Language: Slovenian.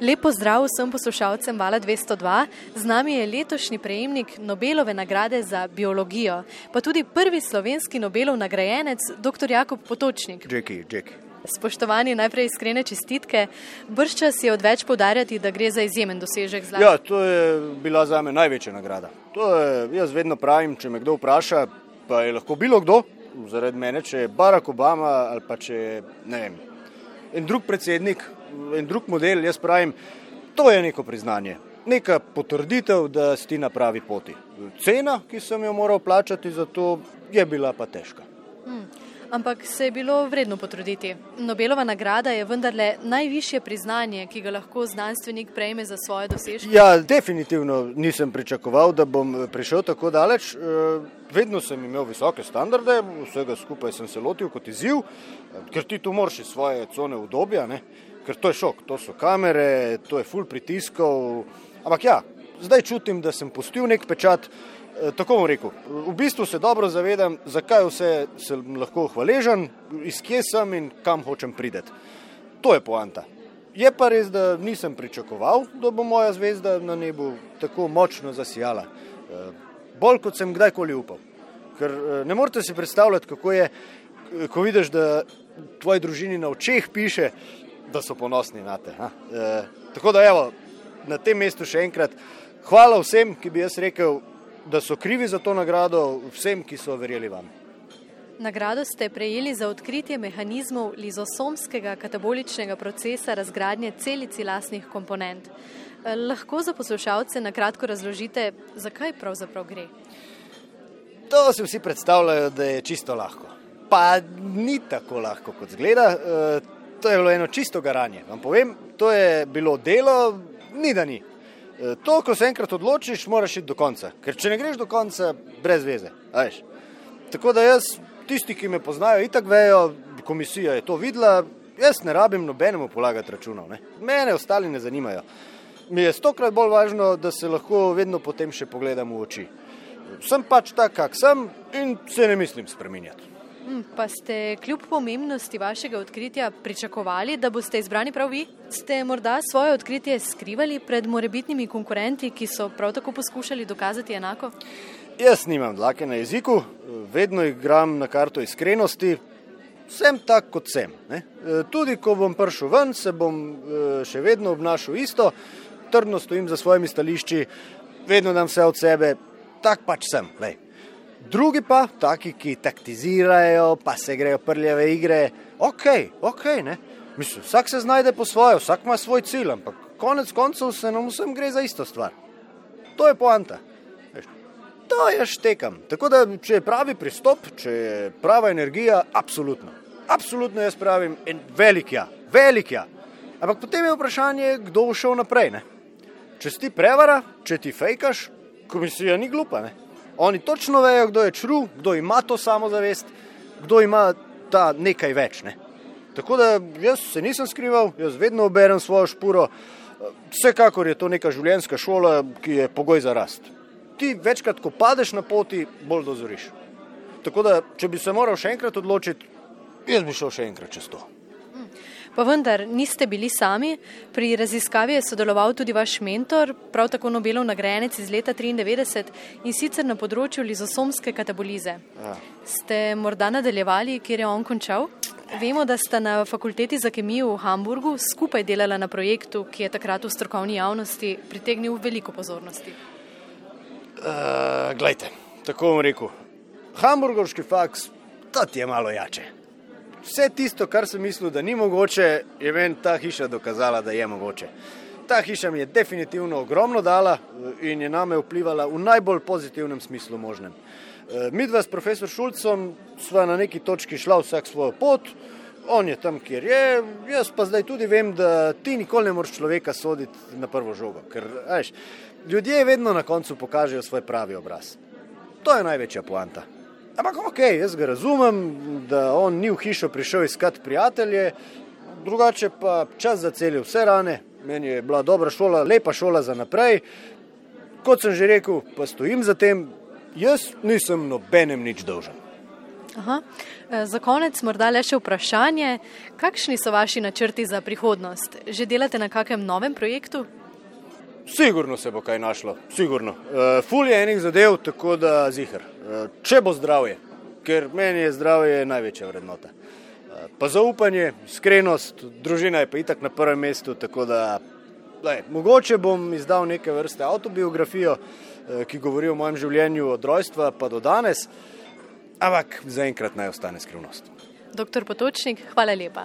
Lepo zdrav vsem poslušalcem Vala 202. Z nami je letošnji prejemnik Nobelove nagrade za biologijo, pa tudi prvi slovenski Nobelov nagrajenec, dr. Jakob Potočnik. Jackie, Jackie. Spoštovani, najprej iskrene čestitke. Brščas je odveč podarjati, da gre za izjemen dosežek zlata. Ja, to je bila za me največja nagrada. To je, jaz vedno pravim, če me kdo vpraša, pa je lahko bilo kdo, zaradi mene, če je Barack Obama ali pa če je, ne vem, en drug predsednik, en drug model, jaz pravim, to je neko priznanje, neka potrditev, da si na pravi poti. Cena, ki sem jo moral plačati za to, je bila pa težka. Hmm. Ampak se je bilo vredno potruditi. Nobelova nagrada je vendarle najvišje priznanje, ki ga lahko znanstvenik prejme za svoje dosežke. Ja, definitivno nisem pričakoval, da bom prišel tako daleč. Eh, vedno sem imel visoke standarde, vsega skupaj sem se lotil kot izziv, ker ti tu moraš iz svoje cone udobja, ne? ker to je šok, to so kamere, to je full pritiskov. Ampak ja, zdaj čutim, da sem pustil nek pečat. Eh, tako bom rekel, v bistvu se dobro zavedam, zakaj vse sem lahko hvaležen, iz kje sem in kam hočem prideti. To je poanta. Je pa res, da nisem pričakoval, da bo moja zvezda na nebu tako močno zasijala. Eh, bolj kot sem kdajkoli upal. Ker eh, ne morete si predstavljati, kako je, ko vidiš, da tvoji družini na očeh piše, da so ponosni na te. E, tako da, evo, na tem mestu še enkrat hvala vsem, ki bi jaz rekel, da so krivi za to nagrado vsem, ki so verjeli vam. Nagrado ste prejeli za odkritje mehanizmov lizosomskega kataboličnega procesa razgradnje celici lasnih komponent. Eh, lahko za poslušalce na kratko razložite, zakaj pravzaprav gre? To si vsi predstavljajo, da je čisto lahko. Pa ni tako lahko, kot zgleda. Eh, to je bilo eno čisto garanje. Vam povem, to je bilo delo, ni da ni. Eh, to, ko se enkrat odločiš, moraš iti do konca. Ker če ne greš do konca, brez veze. Tako da jaz, tisti, ki me poznajo, itak vejo, komisija je to videla, jaz ne rabim nobenemu polagati računov. Ne? Mene ostali ne zanimajo. Mi je stokrat bolj važno, da se lahko vedno potem še pogledam v oči. Sem pač tak, kak sem in se ne mislim spremenjati. Hm, pa ste kljub pomembnosti vašega odkritja pričakovali, da boste izbrani prav vi? Ste morda svoje odkritje skrivali pred morebitnimi konkurenti, ki so prav tako poskušali dokazati enako? Jaz nimam dlake na jeziku, vedno igram na karto iskrenosti, sem tak kot sem. Ne? E, tudi ko bom prišel ven, se bom e, še vedno obnašal isto, trdno stojim za svojimi stališči, vedno dam vse od sebe, tak pač sem. Lej. Drugi pa, taki, ki taktizirajo, pa se grejo prljave igre, ok, ok, ne. Mislim, vsak se znajde po svoje, vsak ima svoj cilj, ampak konec koncev se nam vsem gre za isto stvar. To je poanta. To je štekam. Tako da, če je pravi pristop, če je prava energija, absolutno. Absolutno jaz pravim, en velik ja, velik ja. Ampak potem je vprašanje, kdo bo šel naprej. Ne? Če si prevara, če ti fejkaš, komisija ni glupa. Ne? Oni točno vejo, kdo je čru, kdo ima to samozavest, kdo ima ta nekaj več. Ne? Tako da jaz se nisem skrival, jaz vedno oberem svojo špuro. Vsekakor je to neka življenjska šola, ki je pogoj za rast. Ti večkrat, ko padeš na poti, bolj dozoriš. Tako da, če bi se moral še enkrat odločiti, jaz bi šel še enkrat čez to. Pa vendar niste bili sami. Pri raziskavi je sodeloval tudi vaš mentor, prav tako Nobelov nagrajenec iz leta 1993 in sicer na področju lizosomske katabolize. Ja. Ste morda nadaljevali, kjer je on končal? Vemo, da sta na fakulteti za kemijo v Hamburgu skupaj delala na projektu, ki je takrat v strokovni javnosti pritegnil veliko pozornosti. Uh, glejte, tako bom rekel. Hamburgovski faks, to ti je malo jače vse tisto, kar sem mislil, da ni mogoče, je meni ta hiša dokazala, da je mogoče. Ta hiša mi je definitivno ogromno dala eh, in je name vplivala v najbolj pozitivnem smislu možnem. Eh, Mi dva s profesor Šulcom sva na neki točki šla vsak svojo pot, on je tam, kjer je, jaz pa zdaj tudi vem, da ti nikoli ne moreš človeka soditi na prvo žogo, ker veš, ljudje vedno na koncu pokažejo svoj pravi obraz. To je največja poanta. Ampak ok, jaz ga razumem, da on ni v hišo prišel iskati prijatelje, drugače pa čas za celje vse rane. Meni je bila dobra šola, lepa šola za naprej. Kot sem že rekel, pa stojim za tem, jaz nisem nobenem nič dolžen. Aha. E, za konec morda le še vprašanje, kakšni so vaši načrti za prihodnost? Že delate na kakem novem projektu? Sigurno se bo kaj našlo, sigurno. Uh, ful je enih zadev, tako da zihar. Uh, če bo zdravje, ker meni je zdravje največja vrednota. Uh, pa zaupanje, iskrenost, družina je pa itak na prvem mestu, tako da lej, mogoče bom izdal neke vrste autobiografijo, uh, ki govori o mojem življenju od rojstva pa do danes, ampak zaenkrat naj ostane skrivnost. Doktor Potočnik, hvala lepa.